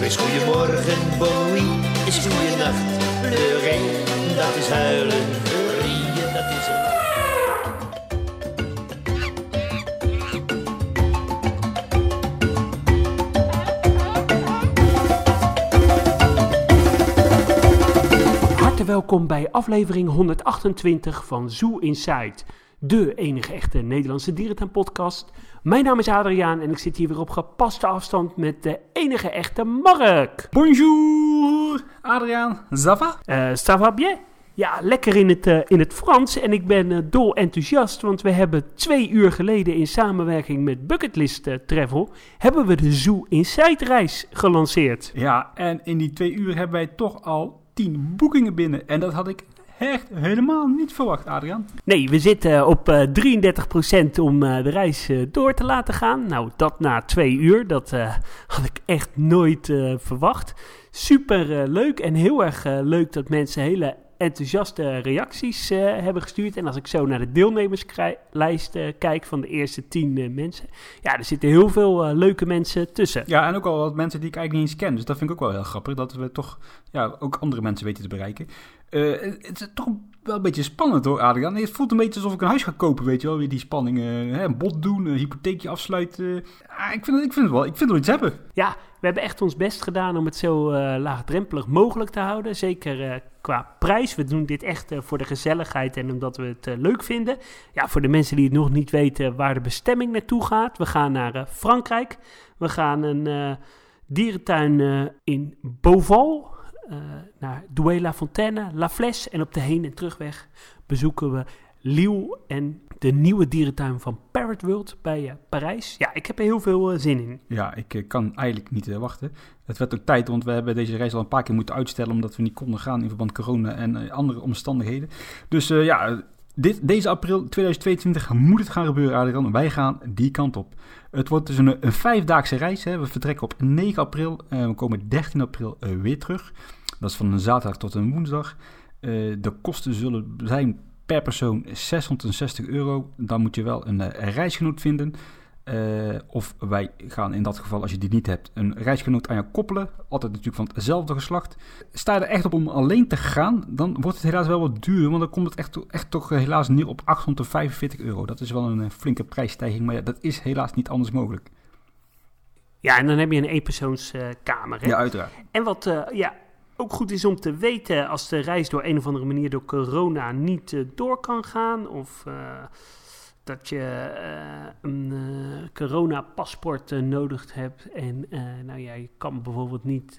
Is goeiemorgen, nuit, is goeienacht. Pleuren, dat is huilen. Rieën, dat is een... Hartelijk welkom bij aflevering 128 van Zoo Inside, de enige echte Nederlandse dierentuinpodcast. Mijn naam is Adriaan en ik zit hier weer op gepaste afstand met de enige echte Mark. Bonjour, Adriaan. Ça va? Eh ça va bien? Ja, lekker in het, eh, in het Frans en ik ben eh, dol enthousiast, want we hebben twee uur geleden in samenwerking met Bucketlist Travel, hebben we de Zoo Inside reis gelanceerd. Ja, en in die twee uur hebben wij toch al tien boekingen binnen. En dat had ik echt helemaal niet verwacht, Adriaan. Nee, we zitten op eh 33% om eh, de reis eh, door te laten gaan. Nou, dat na twee uur, dat eh, had ik echt nooit eh, verwacht. Super eh, leuk en heel erg eh, leuk dat mensen hele enthousiaste reacties eh, hebben gestuurd. En als ik zo naar de deelnemerslijst eh, kijk van de eerste tien eh, mensen, ja, er zitten heel veel eh, leuke mensen tussen. Ja, en ook al wat mensen die ik eigenlijk niet eens ken. Dus dat vind ik ook wel heel grappig. Dat we toch ja, ook andere mensen weten te bereiken. Eh, het is toch wel een beetje spannend hoor, Adriaan. Het voelt een beetje alsof ik een huis ga kopen, weet je wel. Weer die spanning. eh, een bod doen, een hypotheekje afsluiten. Ah, ik, vind het, ik vind het wel. Ik vind wel iets hebben. Ja, we hebben echt ons best gedaan om het zo eh, laagdrempelig mogelijk te houden. Zeker qua prijs. We doen dit echt voor de gezelligheid en omdat we het leuk vinden. Ja, voor de mensen die het nog niet weten waar de bestemming naartoe gaat. We gaan naar Frankrijk. We gaan een dierentuin in Beauval. Eh, naar Douai-la-Fontaine, La Flèche. En op de heen- en terugweg bezoeken we Lille en de nieuwe dierentuin van Parrot World bij eh, Parijs. Ja, ik heb er heel veel eh, zin in. Ja, ik kan eigenlijk niet wachten. Het werd ook tijd, want we hebben deze reis al een paar keer moeten uitstellen... omdat we niet konden gaan in verband corona en andere omstandigheden. Dus ja, dit, deze april 2022 moet het gaan gebeuren, Adrian. Wij gaan die kant op. Het wordt dus een, een vijfdaagse reis. Hè. We vertrekken op 9 april en we komen 13 april weer terug. Dat is van een zaterdag tot een woensdag. Eh, de kosten zullen zijn per persoon 660 euro. Dan moet je wel een eh, reisgenoot vinden... Eh, of wij gaan in dat geval, als je die niet hebt, een reisgenoot aan je koppelen. Altijd natuurlijk van hetzelfde geslacht. Sta je er echt op om alleen te gaan, dan wordt het helaas wel wat duur. Want dan komt het echt, echt toch helaas neer op 845 euro. Dat is wel een flinke prijsstijging, maar ja, dat is helaas niet anders mogelijk. Ja, en dan heb je een eenpersoonskamer. hè? Ja, uiteraard. En wat ja, ook goed is om te weten als de reis door een of andere manier door corona niet eh, door kan gaan. Of eh, dat je eh, een eh, corona-paspoort eh, nodig hebt. En nou ja, je kan bijvoorbeeld niet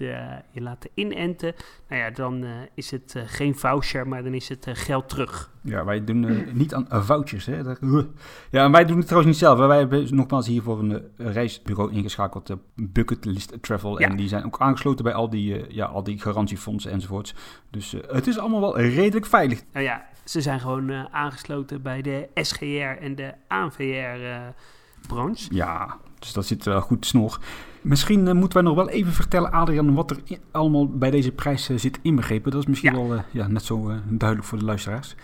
je laten inenten. Nou ja, dan is het geen voucher, maar dan is het geld terug. Ja, wij doen niet aan uh, vouchers. Hè. Dat- uh. Ja, wij doen het trouwens niet zelf. hè. Wij hebben nogmaals hiervoor een eh, reisbureau ingeschakeld, uh, Bucketlist Travel. Ja. En die zijn ook aangesloten bij al die, ja, al die garantiefondsen enzovoorts. Dus het is allemaal wel redelijk veilig. Nou ja, ze zijn gewoon aangesloten bij de SGR en de ANVR-branche. Ja, dus dat zit wel goed snor. Misschien eh, moeten wij nog wel even vertellen, Adrian, wat er allemaal bij deze prijs eh, zit inbegrepen. Dat is misschien Ja. wel eh, ja, net zo eh, duidelijk voor de luisteraars.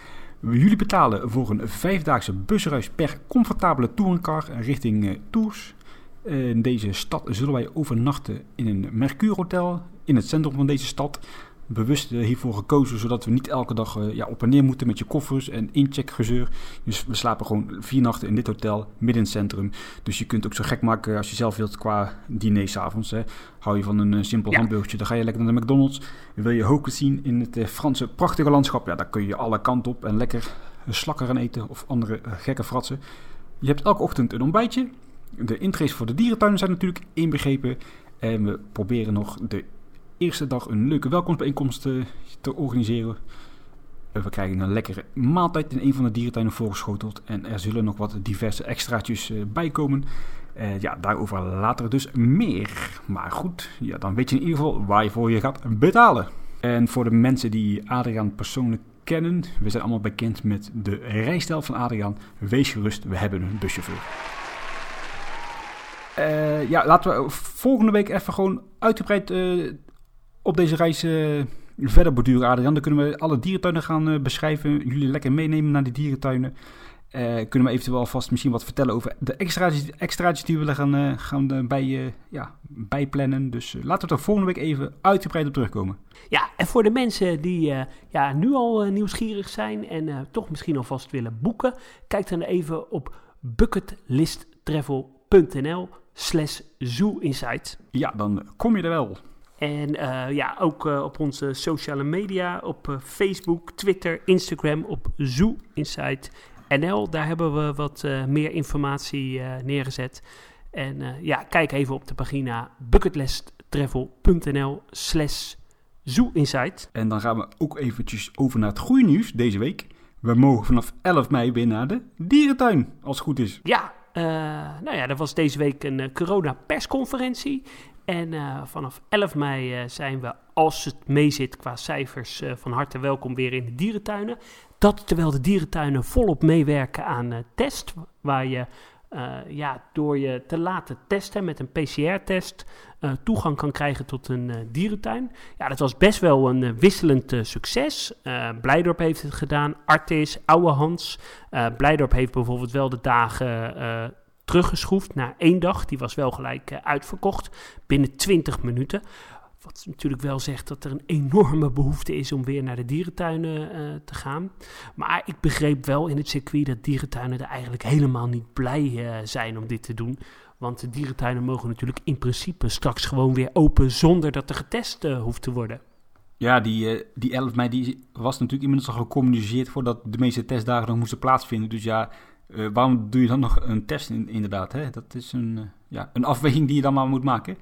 Jullie betalen voor een vijfdaagse busreis per comfortabele touringcar richting eh, Tours. Eh, in deze stad zullen wij overnachten in een Mercure Hotel in het centrum van deze stad. Bewust eh, hiervoor gekozen, zodat we niet elke dag eh, ja, op en neer moeten met je koffers en incheckgezeur. Dus we slapen gewoon vier nachten in dit hotel, midden in het centrum. Dus je kunt ook zo gek maken als je zelf wilt qua diner s'avonds. Hou je van een eh, simpel Ja. hamburgertje, dan ga je lekker naar de McDonald's. Wil je hoken zien in het Franse prachtige landschap, ja, dan kun je alle kanten op en lekker een slakker gaan eten of andere gekke fratsen. Je hebt elke ochtend een ontbijtje. De intrees voor de dierentuinen zijn natuurlijk inbegrepen. En we proberen nog de eerste dag een leuke welkomstbijeenkomst eh, te organiseren. Eh, We krijgen een lekkere maaltijd in een van de dierentuinen voorgeschoteld. En er zullen nog wat diverse extraatjes eh, bij komen. Ja, daarover later dus meer. Maar goed, ja, dan weet je in ieder geval waarvoor je gaat betalen. En voor de mensen die Adriaan persoonlijk kennen, we zijn allemaal bekend met de rijstijl van Adriaan. Wees gerust, we hebben een buschauffeur. Ja, laten we volgende week even gewoon uitgebreid op deze reis eh, verder borduren, Adriaan. Dan kunnen we alle dierentuinen gaan eh, beschrijven. Jullie lekker meenemen naar die dierentuinen. Eh, kunnen we eventueel alvast misschien wat vertellen over de extraatjes, extraatjes die we willen gaan, gaan bij, ja, bijplannen. Dus laten we er volgende week even uitgebreid op terugkomen. Ja, en voor de mensen die ja, nu al nieuwsgierig zijn en toch misschien alvast willen boeken, kijk dan even op bucketlisttravel.nl slash zooinsight. Ja, dan kom je er wel. En eh, ja, ook eh, op onze sociale media, op eh, Facebook, Twitter, Instagram, op Zoo Insight NL. Daar hebben we wat meer informatie neergezet. En ja, kijk even op de pagina bucketlisttravel.nl slash Zoo Insight. En dan gaan we ook eventjes over naar het goede nieuws deze week. We mogen vanaf 11 mei weer naar de dierentuin, als het goed is. Ja, eh, nou ja, er was deze week een eh, corona-persconferentie. En eh, vanaf 11 mei eh, zijn we, als het meezit qua cijfers, eh, van harte welkom weer in de dierentuinen. Dat terwijl de dierentuinen volop meewerken aan test, waar je ja, door je te laten testen met een PCR-test toegang kan krijgen tot een dierentuin. Ja, dat was best wel een wisselend succes. Blijdorp heeft het gedaan, Artis, Oude Hans. Blijdorp heeft bijvoorbeeld wel de dagen teruggeschroefd naar één dag. Die was wel gelijk eh, uitverkocht binnen 20 minuten. Wat natuurlijk wel zegt dat er een enorme behoefte is om weer naar de dierentuinen eh, te gaan. Maar ik begreep wel in het circuit dat dierentuinen er eigenlijk helemaal niet blij eh, zijn om dit te doen. Want de dierentuinen mogen natuurlijk in principe straks gewoon weer open zonder dat er getest hoeft te worden. Ja, die, die 11 mei die was natuurlijk inmiddels al gecommuniceerd voordat de meeste testdagen nog moesten plaatsvinden. Dus ja, eh, waarom doe je dan nog een test in, inderdaad? Hè? Dat is een, eh, ja, een afweging die je dan maar moet maken.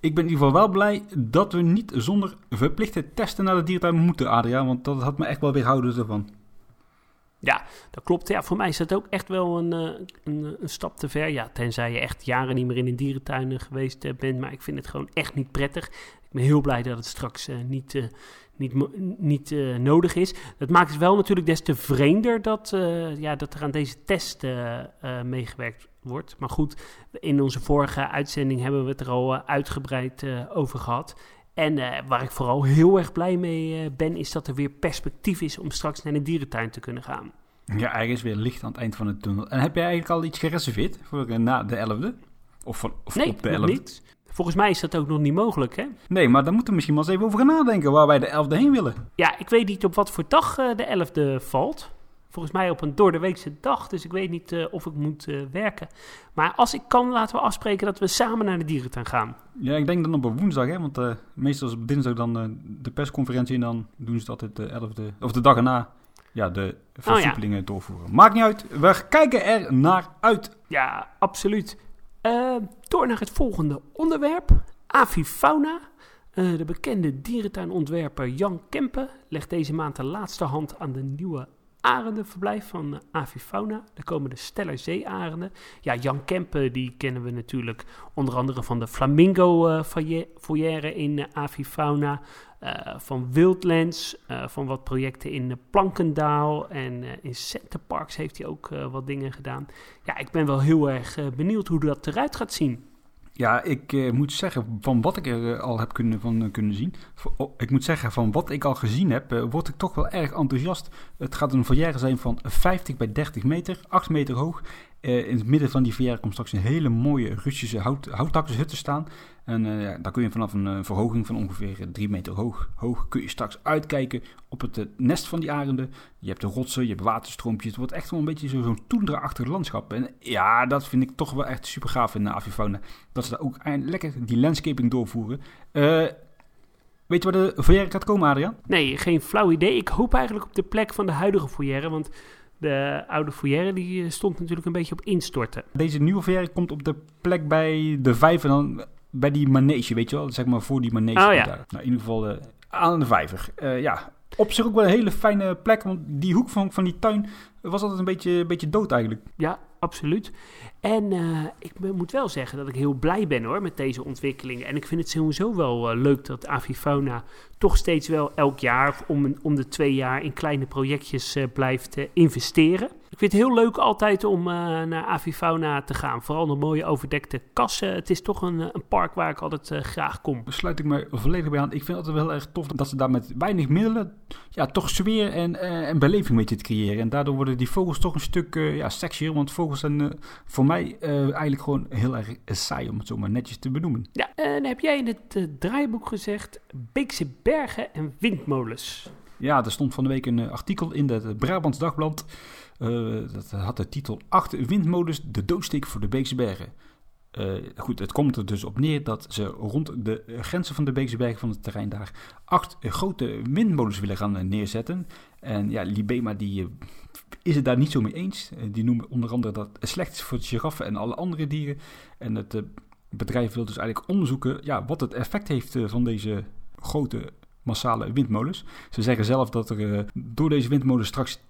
Ik ben in ieder geval wel blij dat we niet zonder verplichte testen naar de dierentuin moeten, Adriaan. Want dat had me echt wel weerhouden ervan. Ja, dat klopt. Ja, voor mij is dat ook echt wel een, eh, een, een stap te ver. Ja, tenzij je echt jaren niet meer in een dierentuin geweest bent. Maar ik vind het gewoon echt niet prettig. Ik ben heel blij dat het straks niet, niet, niet eh, nodig is. Dat maakt het wel natuurlijk des te vreemder dat, eh, ja, dat er aan deze test eh, meegewerkt wordt. Maar goed, in onze vorige uitzending hebben we het er al uitgebreid over gehad. En waar ik vooral heel erg blij mee ben, is dat er weer perspectief is om straks naar een dierentuin te kunnen gaan. Ja, ergens weer licht aan het eind van de tunnel. En heb jij eigenlijk al iets gereserveerd voor na de 11e? Of, van, of Nee, op de nog 11e? niet. Volgens mij is dat ook nog niet mogelijk, hè? Nee, maar daar moeten we misschien wel eens even over gaan nadenken waar wij de 11e heen willen. Ja, ik weet niet op wat voor dag eh, de 11e valt. Volgens mij op een doordeweekse dag, dus ik weet niet eh, of ik moet eh, werken. Maar als ik kan, laten we afspreken dat we samen naar de dierentuin gaan. Ja, ik denk dan op een woensdag, hè, want meestal is op dinsdag dan de persconferentie en dan doen ze dat het de 11e, of de dag erna, ja, de versoepelingen doorvoeren. Maakt niet uit, we kijken er naar uit. Ja, absoluut. Eh, door naar het volgende onderwerp. Avifauna. Eh, de bekende dierentuinontwerper Jan Kempen legt deze maand de laatste hand aan de nieuwe arendenverblijf van eh, Avifauna. Daar komen de Steller zeearenden. Ja, Jan Kempen die kennen we natuurlijk onder andere van de Flamingo eh, foyer- in eh, Avifauna. Eh, van Wildlands, eh, van wat projecten in eh, Plankendaal en in Centerparks heeft hij ook wat dingen gedaan. Ja, ik ben wel heel erg benieuwd hoe dat eruit gaat zien. Ja, ik moet zeggen, van wat ik er al heb kunnen, van, kunnen zien, oh, ik moet zeggen, van wat ik al gezien heb, word ik toch wel erg enthousiast. Het gaat een foyer zijn van 50 bij 30 meter, 8 meter hoog. In het midden van die foyer komt straks een hele mooie Russische hout, houtdakkershut te staan. En eh, ja, daar kun je vanaf een eh, verhoging van ongeveer 3 meter hoog, hoog, kun je straks uitkijken op het eh, nest van die arenden. Je hebt de rotsen, je hebt waterstroompjes. Het wordt echt wel een beetje zo- zo'n toendra-achtig landschap. En ja, dat vind ik toch wel echt super gaaf in de Avifauna. Dat ze daar ook lekker die landscaping doorvoeren. Eh, weet je waar de foyer gaat komen, Adriaan? Nee, geen flauw idee. Ik hoop eigenlijk op de plek van de huidige foyer, want de oude foyer die eh, stond natuurlijk een beetje op instorten. Deze nieuwe foyer komt op de plek bij de vijver dan bij die manege, weet je wel? Zeg maar voor die manege. Oh, ja. daar. Nou, in ieder geval eh, aan de vijver. Eh, ja, op zich ook wel een hele fijne plek, want die hoek van, van die tuin was altijd een beetje, een beetje dood eigenlijk. Ja, absoluut. En eh, ik moet wel zeggen dat ik heel blij ben hoor met deze ontwikkelingen. En ik vind het sowieso wel leuk dat Avifauna toch steeds wel elk jaar of om, om de twee jaar in kleine projectjes blijft investeren. Ik vind het heel leuk altijd om uh, naar Avifauna te gaan. Vooral de mooie overdekte kassen. Het is toch een, een park waar ik altijd uh, graag kom. Daar sluit ik me volledig bij aan. Ik vind het wel heel erg tof dat ze daar met weinig middelen ja, toch sfeer en, uh, en beleving weten te creëren. En daardoor worden die vogels toch een stuk ja, sexier. Want vogels zijn voor mij eigenlijk gewoon heel erg saai, om het zo maar netjes te benoemen. Ja, en heb jij in het draaiboek gezegd Beekse bergen en windmolens. Ja, er stond van de week een artikel in het Brabants Dagblad. Uh, dat had de titel 8 windmolens, de doodsteek voor de Beekse Bergen. Uh, goed, het komt er dus op neer dat ze rond de grenzen van de Beekse Bergen van het terrein daar acht grote windmolens willen gaan neerzetten. En ja, Libema die is het daar niet zo mee eens. die noemen onder andere dat slecht is voor giraffen en alle andere dieren. En het bedrijf wil dus eigenlijk onderzoeken ja, wat het effect heeft van deze grote massale windmolens. Ze zeggen zelf dat er uh, door deze windmolens straks 10%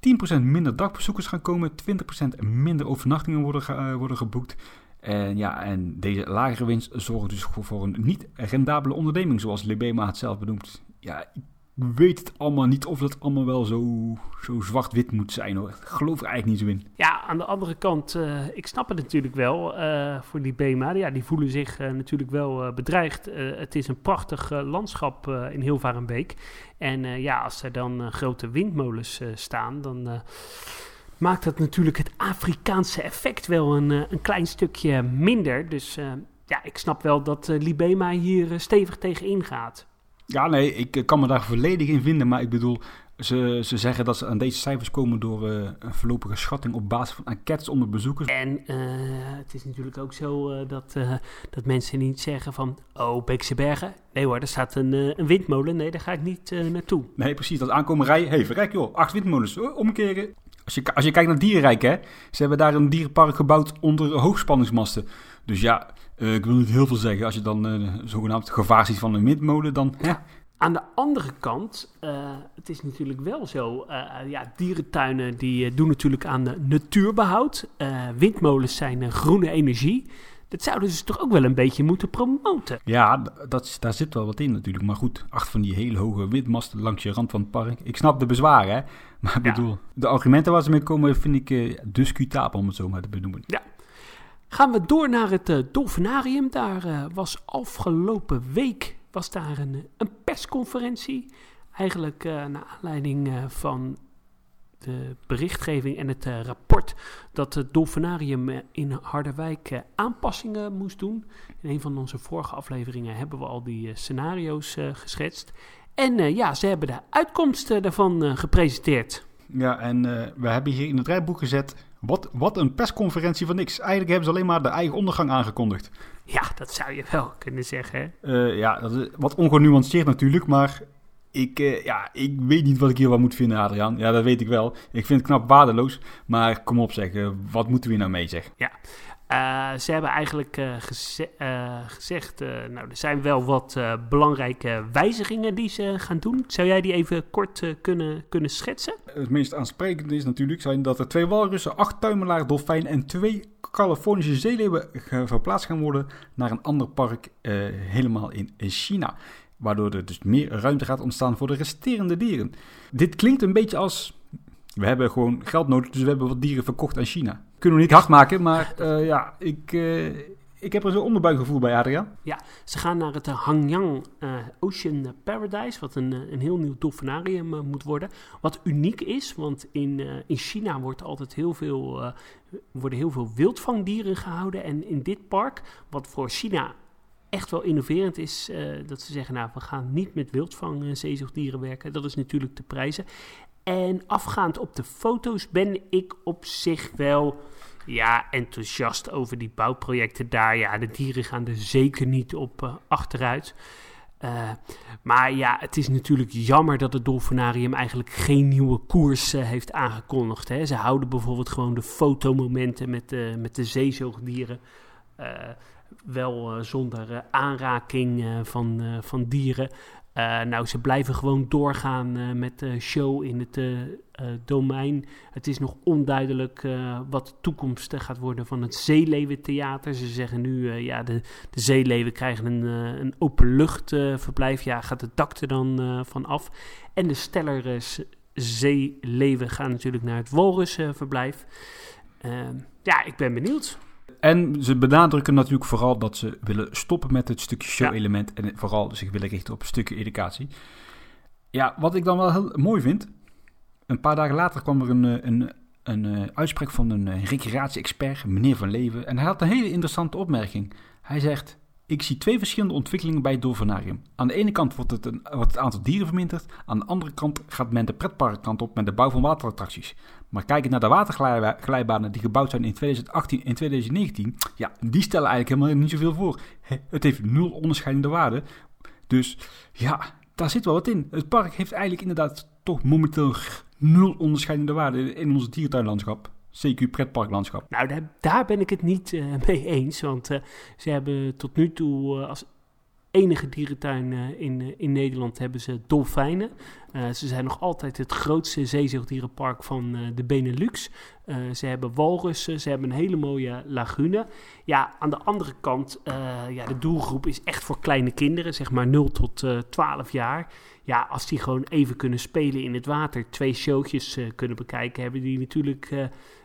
minder dagbezoekers gaan komen, 20% minder overnachtingen worden, uh, worden geboekt. En, ja, en deze lagere winst zorgen dus voor, voor een niet rendabele onderneming, zoals Libema het zelf benoemt. Ja, weet het allemaal niet of dat allemaal wel zo, zo zwart-wit moet zijn. Hoor. Ik geloof er eigenlijk niet zo in. Ja, aan de andere kant, uh, ik snap het natuurlijk wel uh, voor die. Ja, die voelen zich uh, natuurlijk wel bedreigd. het is een prachtig landschap in Hilvarenbeek. En ja, als er dan grote windmolens staan, dan maakt dat natuurlijk het Afrikaanse effect wel een, een klein stukje minder. Dus ja, ik snap wel dat Libema hier stevig tegen ingaat. Ja, nee, ik kan me daar volledig in vinden. Maar ik bedoel, ze, ze zeggen dat ze aan deze cijfers komen door uh, een voorlopige schatting op basis van enquêtes onder bezoekers. En uh, het is natuurlijk ook zo uh, dat, dat mensen niet zeggen van, oh, Beekse Bergen. Nee hoor, er staat een, een windmolen. Nee, daar ga ik niet naartoe. Nee, precies. Dat aankomen rijden. Hey, verrek joh, acht windmolens. omkeren. Als je, als je kijkt naar Dierenrijk, hè. Ze hebben daar een dierenpark gebouwd onder hoogspanningsmasten. Dus ja, uh, ik wil niet heel veel zeggen. Als je dan uh, zogenaamd gevaar ziet van een windmolen, dan... Ja. Aan de andere kant, uh, het is natuurlijk wel zo, ja, dierentuinen die doen natuurlijk aan de natuurbehoud. windmolens zijn groene energie. Dat zouden ze toch ook wel een beetje moeten promoten. Ja, dat, daar zit wel wat in natuurlijk. Maar goed, achter van die hele hoge windmasten langs je rand van het park. Ik snap de bezwaren, hè. Maar ik ja. bedoel, de argumenten waar ze mee komen vind ik discutabel, om het zo maar te benoemen. Ja, Gaan we door naar het uh, Dolfinarium. Daar uh, was afgelopen week was daar een, een persconferentie. Eigenlijk uh, naar aanleiding van de berichtgeving en het rapport dat het Dolfinarium in Harderwijk aanpassingen moest doen. In een van onze vorige afleveringen hebben we al die scenario's geschetst. En ja, ze hebben de uitkomsten daarvan gepresenteerd. Ja, en we hebben hier in het rijboek gezet wat, wat een persconferentie van niks. Eigenlijk hebben ze alleen maar de eigen ondergang aangekondigd. Ja, dat zou je wel kunnen zeggen. Uh, ja, dat is wat ongenuanceerd natuurlijk, maar ik, uh, ja, ik weet niet wat ik hier wat moet vinden, Adriaan. Ja, dat weet ik wel. Ik vind het knap waardeloos, maar kom op zeg, uh, wat moeten we hier nou mee zeggen? Ja, uh, ze hebben eigenlijk geze uh, gezegd, nou, er zijn wel wat belangrijke wijzigingen die ze gaan doen. Zou jij die even kort kunnen, kunnen schetsen? Het meest aansprekende is natuurlijk zijn dat er twee walrussen, acht tuimelaar, dolfijn en twee Californische zeeleeuwen verplaatst gaan worden naar een ander park helemaal in China. Waardoor er dus meer ruimte gaat ontstaan voor de resterende dieren. Dit klinkt een beetje als we hebben gewoon geld nodig, dus we hebben wat dieren verkocht aan China. Kunnen we niet hard maken, maar uh, ja, ik, uh, ik heb er zo'n onderbuikgevoel bij, Adriaan. Ja, ze gaan naar het Hangyang uh, Ocean Paradise, wat een, een heel nieuw dolfinarium moet worden. Wat uniek is, want in, in China wordt altijd heel veel, worden heel veel wildvangdieren gehouden. En in dit park, wat voor China echt wel innoverend is dat ze zeggen, nou, we gaan niet met wildvang zeezoogdieren werken. Dat is natuurlijk de prijzen. En afgaand op de foto's ben ik op zich wel ja, enthousiast over die bouwprojecten daar. Ja, de dieren gaan er zeker niet op uh, achteruit. Uh, maar ja, het is natuurlijk jammer dat het Dolfinarium eigenlijk geen nieuwe koers uh, heeft aangekondigd. Hè. Ze houden bijvoorbeeld gewoon de fotomomenten met de, met de zeezoogdieren. wel zonder aanraking van, van dieren. Uh, nou, ze blijven gewoon doorgaan uh, met de show in het domein. Het is nog onduidelijk wat de toekomst gaat worden van het Zeeleeuwentheater. Ze zeggen nu, ja, de, de zeeleeuwen krijgen een, een openluchtverblijf. ja, gaat het dak er dan van af. En de Steller zeeleven gaan natuurlijk naar het walrusverblijf. Ja, ik ben benieuwd. En ze benadrukken natuurlijk vooral dat ze willen stoppen met het stukje show-element. En vooral zich willen richten op een stukje educatie. Ja, wat ik dan wel heel mooi vind. Een paar dagen later kwam er een, eh, een, een, een uitspraak van een recreatie-expert, meneer Van Leven. En hij had een hele interessante opmerking. Hij zegt: Ik zie twee verschillende ontwikkelingen bij het Dolfinarium. Aan de ene kant wordt het, een, het aantal dieren verminderd. Aan de andere kant gaat men de pretparkkant op met de bouw van waterattracties. Maar kijken naar de waterglijbanen die gebouwd zijn in 2018 en 2019, ja, die stellen eigenlijk helemaal niet zoveel voor. Het heeft nul onderscheidende waarde. Dus ja, daar zit wel wat in. Het park heeft eigenlijk inderdaad toch momenteel nul onderscheidende waarde in ons dierentuinlandschap. CQ pretparklandschap. Nou, daar, daar, ben ik het niet uh, mee eens. Want uh, ze hebben tot nu toe uh, als enige dierentuin in, in Nederland hebben ze dolfijnen. ze zijn nog altijd het grootste zeezoogdierenpark van de Benelux. ze hebben walrussen, ze hebben een hele mooie lagune. Ja, aan de andere kant, ja, de doelgroep is echt voor kleine kinderen, zeg maar 0 tot 12 jaar ja, als die gewoon even kunnen spelen in het water, twee showtjes uh, kunnen bekijken, hebben die natuurlijk uh,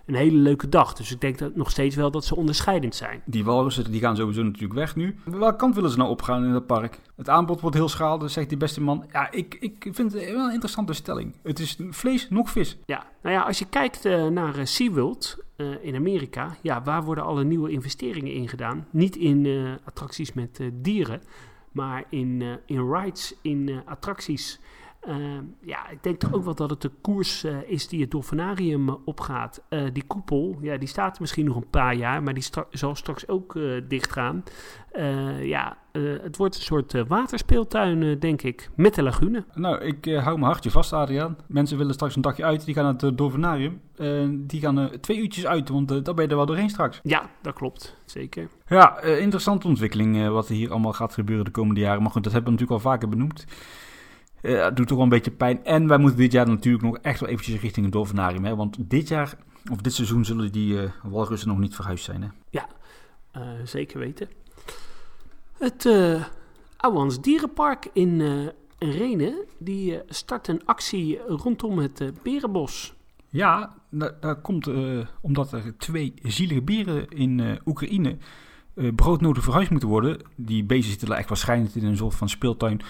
een hele leuke dag. Dus ik denk dat nog steeds wel dat ze onderscheidend zijn. Die walrussen die gaan sowieso natuurlijk weg nu. Welke kant willen ze nou opgaan in het park? Het aanbod wordt heel schaal, dus zegt die beste man. Ja, ik, ik vind het wel een interessante stelling. Het is vlees nog vis. Ja, nou ja, als je kijkt uh, naar SeaWorld in Amerika, ja, waar worden alle nieuwe investeringen in gedaan? Niet in attracties met dieren, maar in, in rides, in attracties uh, ja, ik denk toch ook wel dat het de koers uh, is die het Dolfinarium uh, opgaat. die koepel, ja, die staat misschien nog een paar jaar, maar die stra zal straks ook dichtgaan. ja, het wordt een soort waterspeeltuin, denk ik, met de lagune. Nou, ik hou mijn hartje vast, Adriaan. Mensen willen straks een dagje uit, die gaan naar het Dolfinarium. die gaan twee uurtjes uit, want daar ben je er wel doorheen straks. Ja, dat klopt, zeker. Ja, interessante ontwikkeling wat er hier allemaal gaat gebeuren de komende jaren. Maar goed, dat hebben we natuurlijk al vaker benoemd. Uh, doet toch wel een beetje pijn. En wij moeten dit jaar natuurlijk nog echt wel eventjes richting het Dolfinarium. Hè? Want dit jaar, of dit seizoen, zullen die uh, walrussen nog niet verhuisd zijn. Hè? Ja, uh, zeker weten. Het uh, Ouwans Dierenpark in Renen, die start een actie rondom het berenbos. Ja, dat, dat komt omdat er twee zielige beren in Oekraïne broodnodig verhuisd moeten worden. Die beesten zitten echt waarschijnlijk in een soort van speeltuin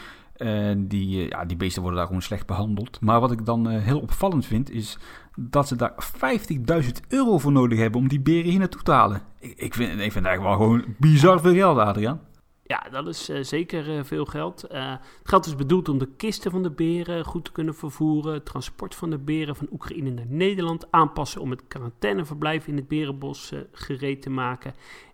uh, die, uh, ja, die beesten worden daar gewoon slecht behandeld. Maar wat ik dan uh, heel opvallend vind, is dat ze daar 50.000 euro voor nodig hebben om die beren hier naartoe te halen. Ik, ik, vind, ik vind eigenlijk wel gewoon bizar veel geld, Adriaan. Ja, dat is zeker veel geld. het geld is bedoeld om de kisten van de beren goed te kunnen vervoeren. Het transport van de beren van Oekraïne naar Nederland aanpassen om het quarantaineverblijf in het berenbos gereed te maken.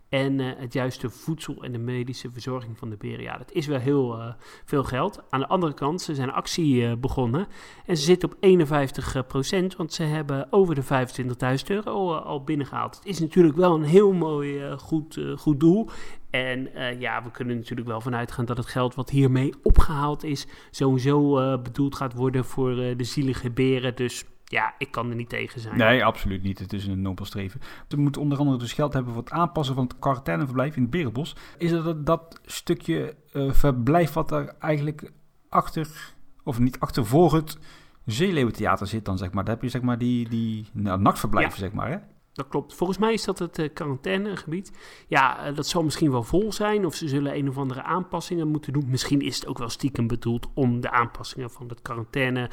En uh, het juiste voedsel en de medische verzorging van de beren. Ja, dat is wel heel uh, veel geld. Aan de andere kant, ze zijn actie uh, begonnen. En ze zitten op 51 procent, want ze hebben over de 25.000 euro al binnengehaald. Het is natuurlijk wel een heel mooi goed, goed doel. En ja, we kunnen natuurlijk wel vanuit gaan dat het geld wat hiermee opgehaald is, sowieso bedoeld gaat worden voor de zielige beren. Dus ja, ik kan er niet tegen zijn. Nee, absoluut niet. Het is een nobel streven. We moeten onder andere dus geld hebben voor het aanpassen van het quarantaineverblijf in het Berenbos. Is dat dat stukje uh, verblijf wat er eigenlijk achter, of niet achter, voor het Zeeleeuwentheater zit dan, zeg maar. Daar heb je zeg maar die, die nou, nachtverblijven, zeg maar, hè? Dat klopt. Volgens mij is dat het uh, quarantainegebied. Ja, uh, dat zal misschien wel vol zijn. Of ze zullen een of andere aanpassingen moeten doen. Misschien is het ook wel stiekem bedoeld om de aanpassingen van het quarantaine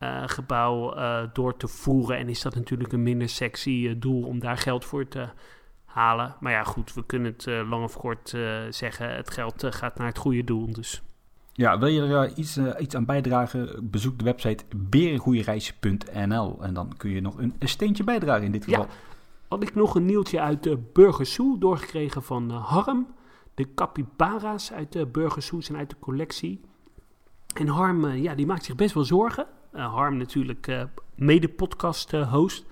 uh, gebouw uh, door te voeren. En is dat natuurlijk een minder sexy uh, doel om daar geld voor te halen. Maar ja, goed, we kunnen het lang of kort zeggen. Het geld gaat naar het goede doel. Dus. Ja, wil je er iets, iets aan bijdragen? Bezoek de website berengoeiereis.nl en dan kun je nog een, een, steentje bijdragen in dit geval. Ja, had ik nog een nieuwtje uit de Burgersoe doorgekregen van Harm. De capybara's uit de Burgersoe zijn uit de collectie. En Harm, ja, die maakt zich best wel zorgen. Uh, Harm natuurlijk uh, mede-podcast-host.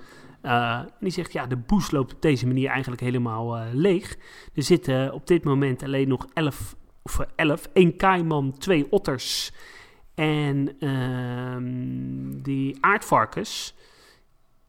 Uh, die zegt, ja, de boes loopt op deze manier eigenlijk helemaal leeg. Er zitten op dit moment alleen nog 11, of 11, één kaiman, twee otters en ehm, die aardvarkens.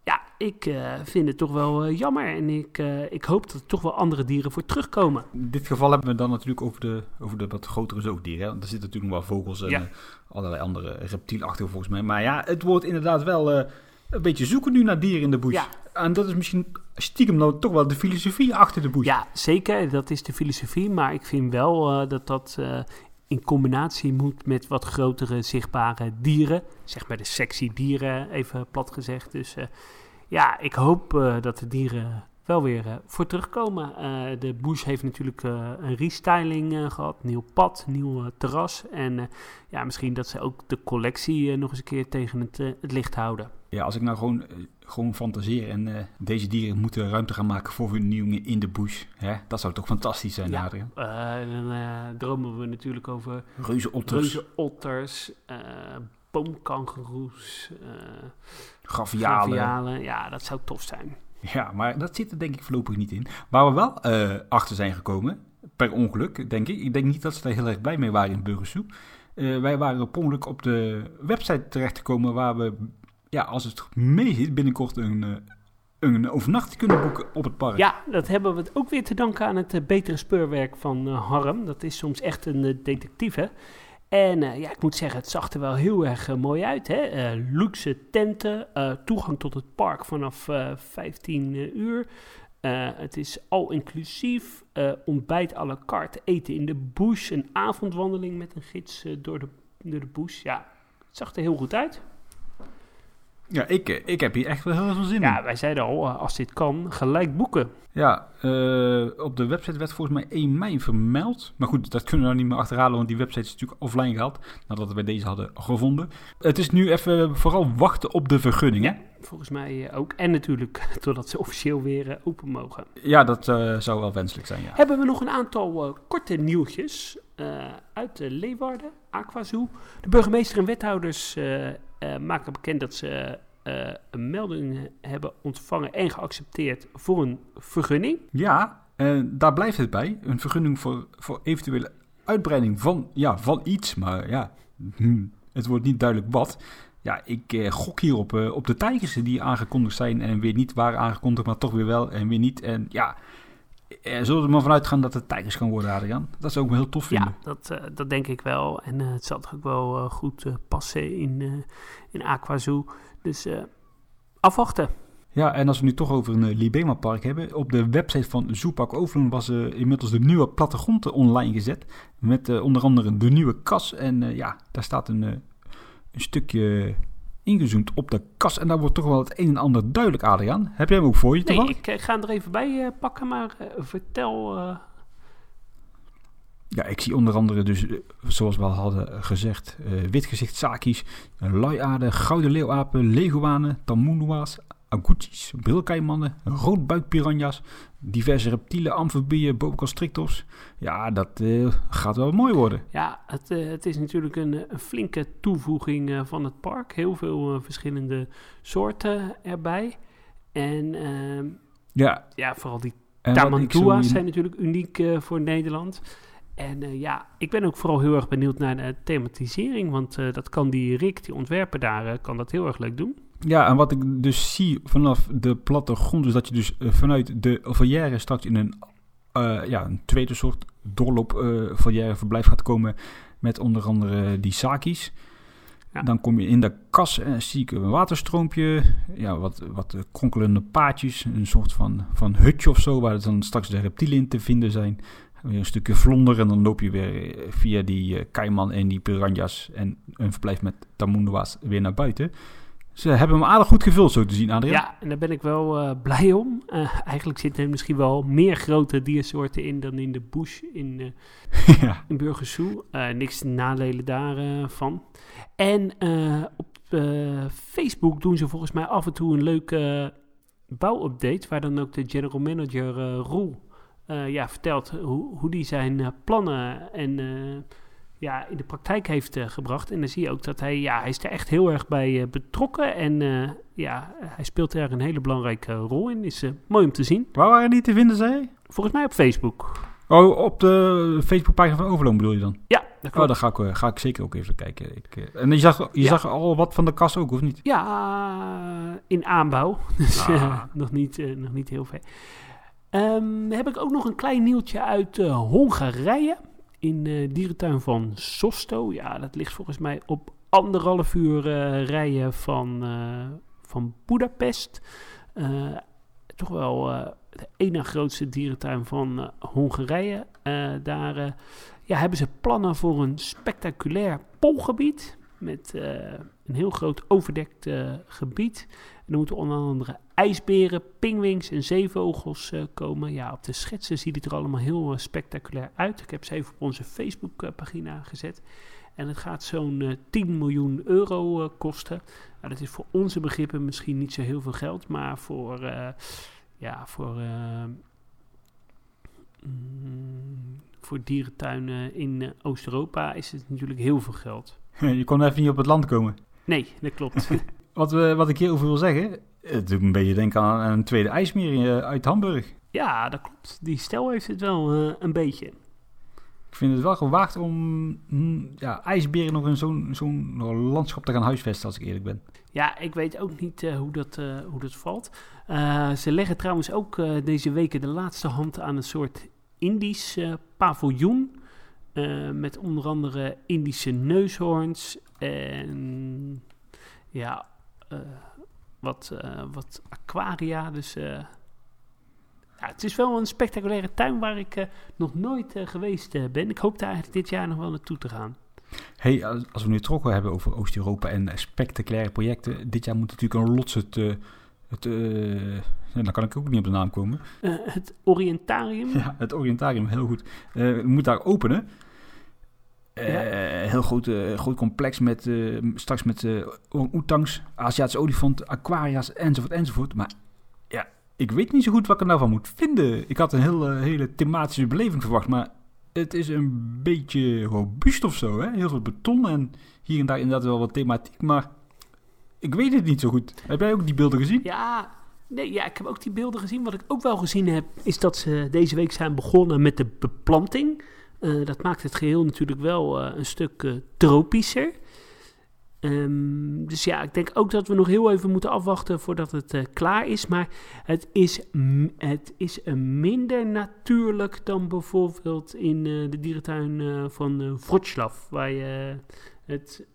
Ja, ik eh, vind het toch wel eh, jammer. En ik, eh, ik hoop dat er toch wel andere dieren voor terugkomen. In dit geval hebben we dan natuurlijk over de, over de wat grotere zoogdieren. Hè? Want er zitten natuurlijk nog wel vogels en Ja. allerlei andere reptielachtige volgens mij. Maar ja, het wordt inderdaad wel een beetje zoeken nu naar dieren in de bush. Ja. En dat is misschien stiekem nou toch wel de filosofie achter de bush. Ja, zeker. Dat is de filosofie. Maar ik vind wel dat dat in combinatie moet met wat grotere zichtbare dieren. Zeg maar de sexy dieren, even plat gezegd. Dus eh, ja, ik hoop eh, dat de dieren wel weer eh, voor terugkomen. Eh, de Bush heeft natuurlijk eh, een restyling eh, gehad. Nieuw pad, nieuw terras. En ja, misschien dat ze ook de collectie nog eens een keer tegen het, het licht houden. Ja, als ik nou gewoon, gewoon fantaseer en deze dieren moeten ruimte gaan maken voor vernieuwingen in de bush. Hè? Dat zou toch fantastisch zijn, Ja. Adriaan? Dan dromen we natuurlijk over Reuzenotters, Reuzenotters, boomkangeroes, gavialen. gavialen. Ja, dat zou tof zijn. Ja, maar dat zit er denk ik voorlopig niet in. Waar we wel eh, achter zijn gekomen, per ongeluk, denk ik. Ik denk niet dat ze daar heel erg blij mee waren in Burgersoe. Eh, wij waren per ongeluk op de website terechtgekomen waar we, ja, als het mee zit, binnenkort een, eh, een overnachting kunnen boeken op het park. Ja, dat hebben we ook weer te danken aan het betere speurwerk van Harm. Dat is soms echt een detectief, hè. En eh, ja, ik moet zeggen, het zag er wel heel erg eh, mooi uit. Hè? Eh, luxe tenten, toegang tot het park vanaf eh 15 uur. Het is al inclusief, ontbijt à la carte, eten in de bush, een avondwandeling met een gids door, de, door de bush. Ja, het zag er heel goed uit. Ja, ik, ik heb hier echt wel heel veel zin Ja, in. wij zeiden al, eh, als dit kan, gelijk boeken. Ja, eh, op de website werd volgens mij 1 mei vermeld. Maar goed, dat kunnen we nou niet meer achterhalen, want die website is natuurlijk offline gehaald. Nadat we deze hadden gevonden. Het is nu even vooral wachten op de vergunning, hè? Ja, volgens mij eh, ook. En natuurlijk, totdat ze officieel weer open mogen. Ja, dat zou wel wenselijk zijn, ja. Hebben we nog een aantal korte nieuwtjes uit de Leeuwarden, Aquazoo. De burgemeester en wethouders eh, maken bekend dat ze eh, een melding hebben ontvangen en geaccepteerd voor een vergunning. Ja, eh, daar blijft het bij. Een vergunning voor, voor eventuele uitbreiding van, ja, van iets. Maar ja, hm, het wordt niet duidelijk wat. Ja, ik eh, gok hier op, op de tijgers die aangekondigd zijn en weer niet waren aangekondigd, maar toch weer wel en weer niet. En ja, zullen we er maar vanuit gaan dat het tijgers gaan worden, Adriaan? Dat zou ik wel heel tof vinden. Ja, dat, eh, dat denk ik wel. En eh, het zal toch ook wel eh, goed eh, passen in, eh in Aquazoo. Dus eh, afwachten. Ja, en als we nu toch over een uh, Libema-park hebben. Op de website van Zoopark Overloon was inmiddels de nieuwe plattegrond online gezet. Met onder andere de nieuwe kas. En ja, daar staat een, een stukje ingezoomd op de kas. En daar wordt toch wel het een en ander duidelijk, Adriaan. Heb jij hem ook voor je? Nee, ik ga hem er even bij pakken, maar vertel... eh. Ja, ik zie onder andere dus, zoals we al hadden gezegd, witgezicht saki's, luiaarden, gouden leeuwapen, leguanen, tamunua's, agoutis, brilkeimannen, roodbuikpiranha's, diverse reptielen, amfibieën, boa constrictors. Ja, dat uh, gaat wel mooi worden. Ja, het, uh, het is natuurlijk een, een flinke toevoeging uh, van het park. Heel veel verschillende soorten erbij. En ehm, ja. ja, vooral die tamantua's zijn natuurlijk uniek eh, voor Nederland. En ja, ik ben ook vooral heel erg benieuwd naar de thematisering. Want dat kan die Rick, die ontwerper daar, kan dat heel erg leuk doen. Ja, en wat ik dus zie vanaf de plattegrond... is dat je dus vanuit de volière straks in een, ja, een tweede soort doorloop volière verblijf gaat komen... met onder andere die saki's. Ja. Dan kom je in de kas en zie ik een waterstroompje, ja, wat, wat kronkelende paadjes, een soort van, van hutje of zo... waar dan straks de reptielen in te vinden zijn weer een stukje vlonder en dan loop je weer via die uh, kaiman en die piranha's en een verblijf met tamundua's weer naar buiten. Ze hebben hem aardig goed gevuld, zo te zien, Adriaan. Ja, en daar ben ik wel uh, blij om. Uh, eigenlijk zitten er misschien wel meer grote diersoorten in dan in de bush in, ja. in Burgersoe. niks nadelen daarvan. en op Facebook doen ze volgens mij af en toe een leuke bouwupdate, waar dan ook de general manager Roel uh, ja, vertelt hoe, hoe die zijn uh, plannen en uh, ja, in de praktijk heeft gebracht. En dan zie je ook dat hij, ja, hij is er echt heel erg bij betrokken. En ja, hij speelt er een hele belangrijke rol in. Is mooi om te zien. Waar waren die te vinden, zei Volgens mij op Facebook. Oh, op de Facebookpagina van Overloon bedoel je dan? Ja, dat Oh, ga ik, eh, ga ik zeker ook even kijken. Ik, eh, en je zag, je Ja. zag al wat van de kast ook, of niet? Ja, in aanbouw. Dus Ah. eh, nog, niet, eh, nog niet heel ver. Ehm, heb ik ook nog een klein nieuwtje uit eh, Hongarije. In de dierentuin van Sosto. Ja, dat ligt volgens mij op anderhalf uur eh, rijden van, eh, van Budapest. Eh, toch wel eh, de ene grootste dierentuin van eh, Hongarije. Eh, daar eh, ja, hebben ze plannen voor een spectaculair poolgebied. Met eh, een heel groot overdekt eh, gebied. Er moeten onder andere ijsberen, pingwings en zeevogels eh, komen. Ja, op de schetsen ziet het er allemaal heel eh, spectaculair uit. Ik heb ze even op onze Facebookpagina gezet. En het gaat zo'n eh, 10 miljoen euro kosten. Nou, dat is voor onze begrippen misschien niet zo heel veel geld, maar voor, ja, voor, mm, voor dierentuinen in Oost-Europa is het natuurlijk heel veel geld. je kon even niet op het land komen. Nee, dat klopt. Wat, we, wat ik hierover wil zeggen, het doet me een beetje denken aan een tweede ijsmeer eh, uit Hamburg. ja, dat klopt. Die stel heeft het wel eh, een beetje. Ik vind het wel gewaagd om mm, ja, ijsberen nog in zo'n zo'n landschap te gaan huisvesten, als ik eerlijk ben. Ja, ik weet ook niet eh, hoe, dat, hoe dat valt. Ze leggen trouwens ook deze weken de laatste hand aan een soort Indisch paviljoen. met onder andere Indische neushoorns en ja, wat, eh, wat aquaria. Dus eh, ja, het is wel een spectaculaire tuin waar ik eh, nog nooit eh, geweest eh, ben. Ik hoop daar eigenlijk dit jaar nog wel naartoe te gaan. Hey, als we nu het hebben over Oost-Europa en eh, spectaculaire projecten. Dit jaar moet natuurlijk een lots het... eh, eh, dan kan ik ook niet op de naam komen. Eh, het Orientarium. Ja, het Orientarium, heel goed. Eh moet daar openen. Eh. Heel groot, eh, groot complex met eh, straks met oetangs, Aziatische olifant, aquaria's enzovoort enzovoort. Maar ja, ik weet niet zo goed wat ik er nou van moet vinden. Ik had een heel, hele thematische beleving verwacht, maar het is een beetje robuust of zo. Hè? Heel veel beton en hier en daar inderdaad wel wat thematiek, maar ik weet het niet zo goed. Heb jij ook die beelden gezien? Ja, nee, ja, ik heb ook die beelden gezien. Wat ik ook wel gezien heb, is dat ze deze week zijn begonnen met de beplanting. Eh, dat maakt het geheel natuurlijk wel eh, een stuk eh, tropischer. Ehm, dus ja, ik denk ook dat we nog heel even moeten afwachten voordat het klaar is. Maar het is, het is minder natuurlijk dan bijvoorbeeld in de dierentuin van uh, Wroclaw, waar je het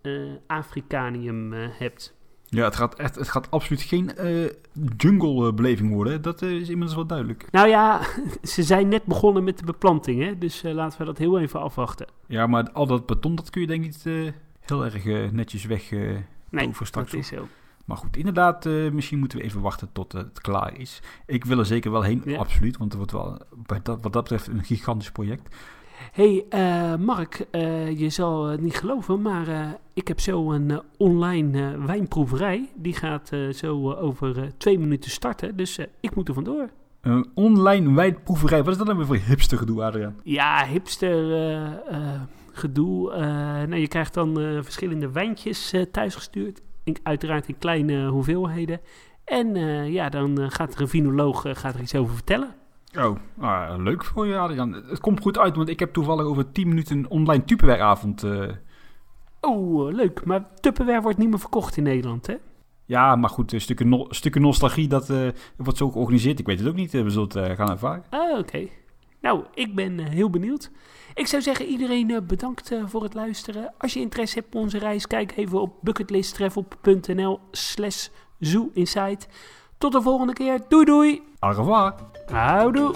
Afrikanium hebt. Ja, het gaat, echt, het gaat absoluut geen eh, jungle-beleving worden. Dat eh, is inmiddels wel duidelijk. Nou ja, ze zijn net begonnen met de beplanting, hè? dus eh, laten we dat heel even afwachten. Ja, maar al dat beton, dat kun je denk ik niet eh, heel erg eh, netjes weg... eh, Nee, dat is zo. maar goed, inderdaad, eh, misschien moeten we even wachten tot eh, het klaar is. Ik wil er zeker wel heen, Ja. absoluut. Want het wordt wel, bij dat, wat dat betreft, een gigantisch project. Hey, eh, Mark, eh, je zal het niet geloven, maar eh, ik heb zo een eh, online eh, wijnproeverij. Die gaat eh, zo eh, over eh, twee minuten starten, dus eh, ik moet er vandoor. Een online wijdproeverij. Wat is dat dan weer voor hipster gedoe, Adriaan? Ja, hipster eh, eh, gedoe. eh, nou, je krijgt dan eh, verschillende wijntjes eh, thuisgestuurd. In, uiteraard in kleine hoeveelheden. En eh, ja, dan eh, gaat er een vinoloog eh, gaat er iets over vertellen. Oh, ah, leuk voor je, Adriaan. Het komt goed uit, want ik heb toevallig over 10 minuten een online Tupperware-avond. eh. Oh, eh, leuk. Maar Tupperware wordt niet meer verkocht in Nederland, hè? ja, maar goed, een stukken, no- stukken nostalgie, dat eh, wordt zo georganiseerd. Ik weet het ook niet, eh, we zullen het eh, gaan ervaren. Ah, oké. Nou, ik ben eh, heel benieuwd. Ik zou zeggen, iedereen eh, bedankt eh, voor het luisteren. Als je interesse hebt op onze reis, kijk even op bucketlisttravel.nl slash zooinsight. Tot de volgende keer. Doei doei. Au revoir. Houdoe!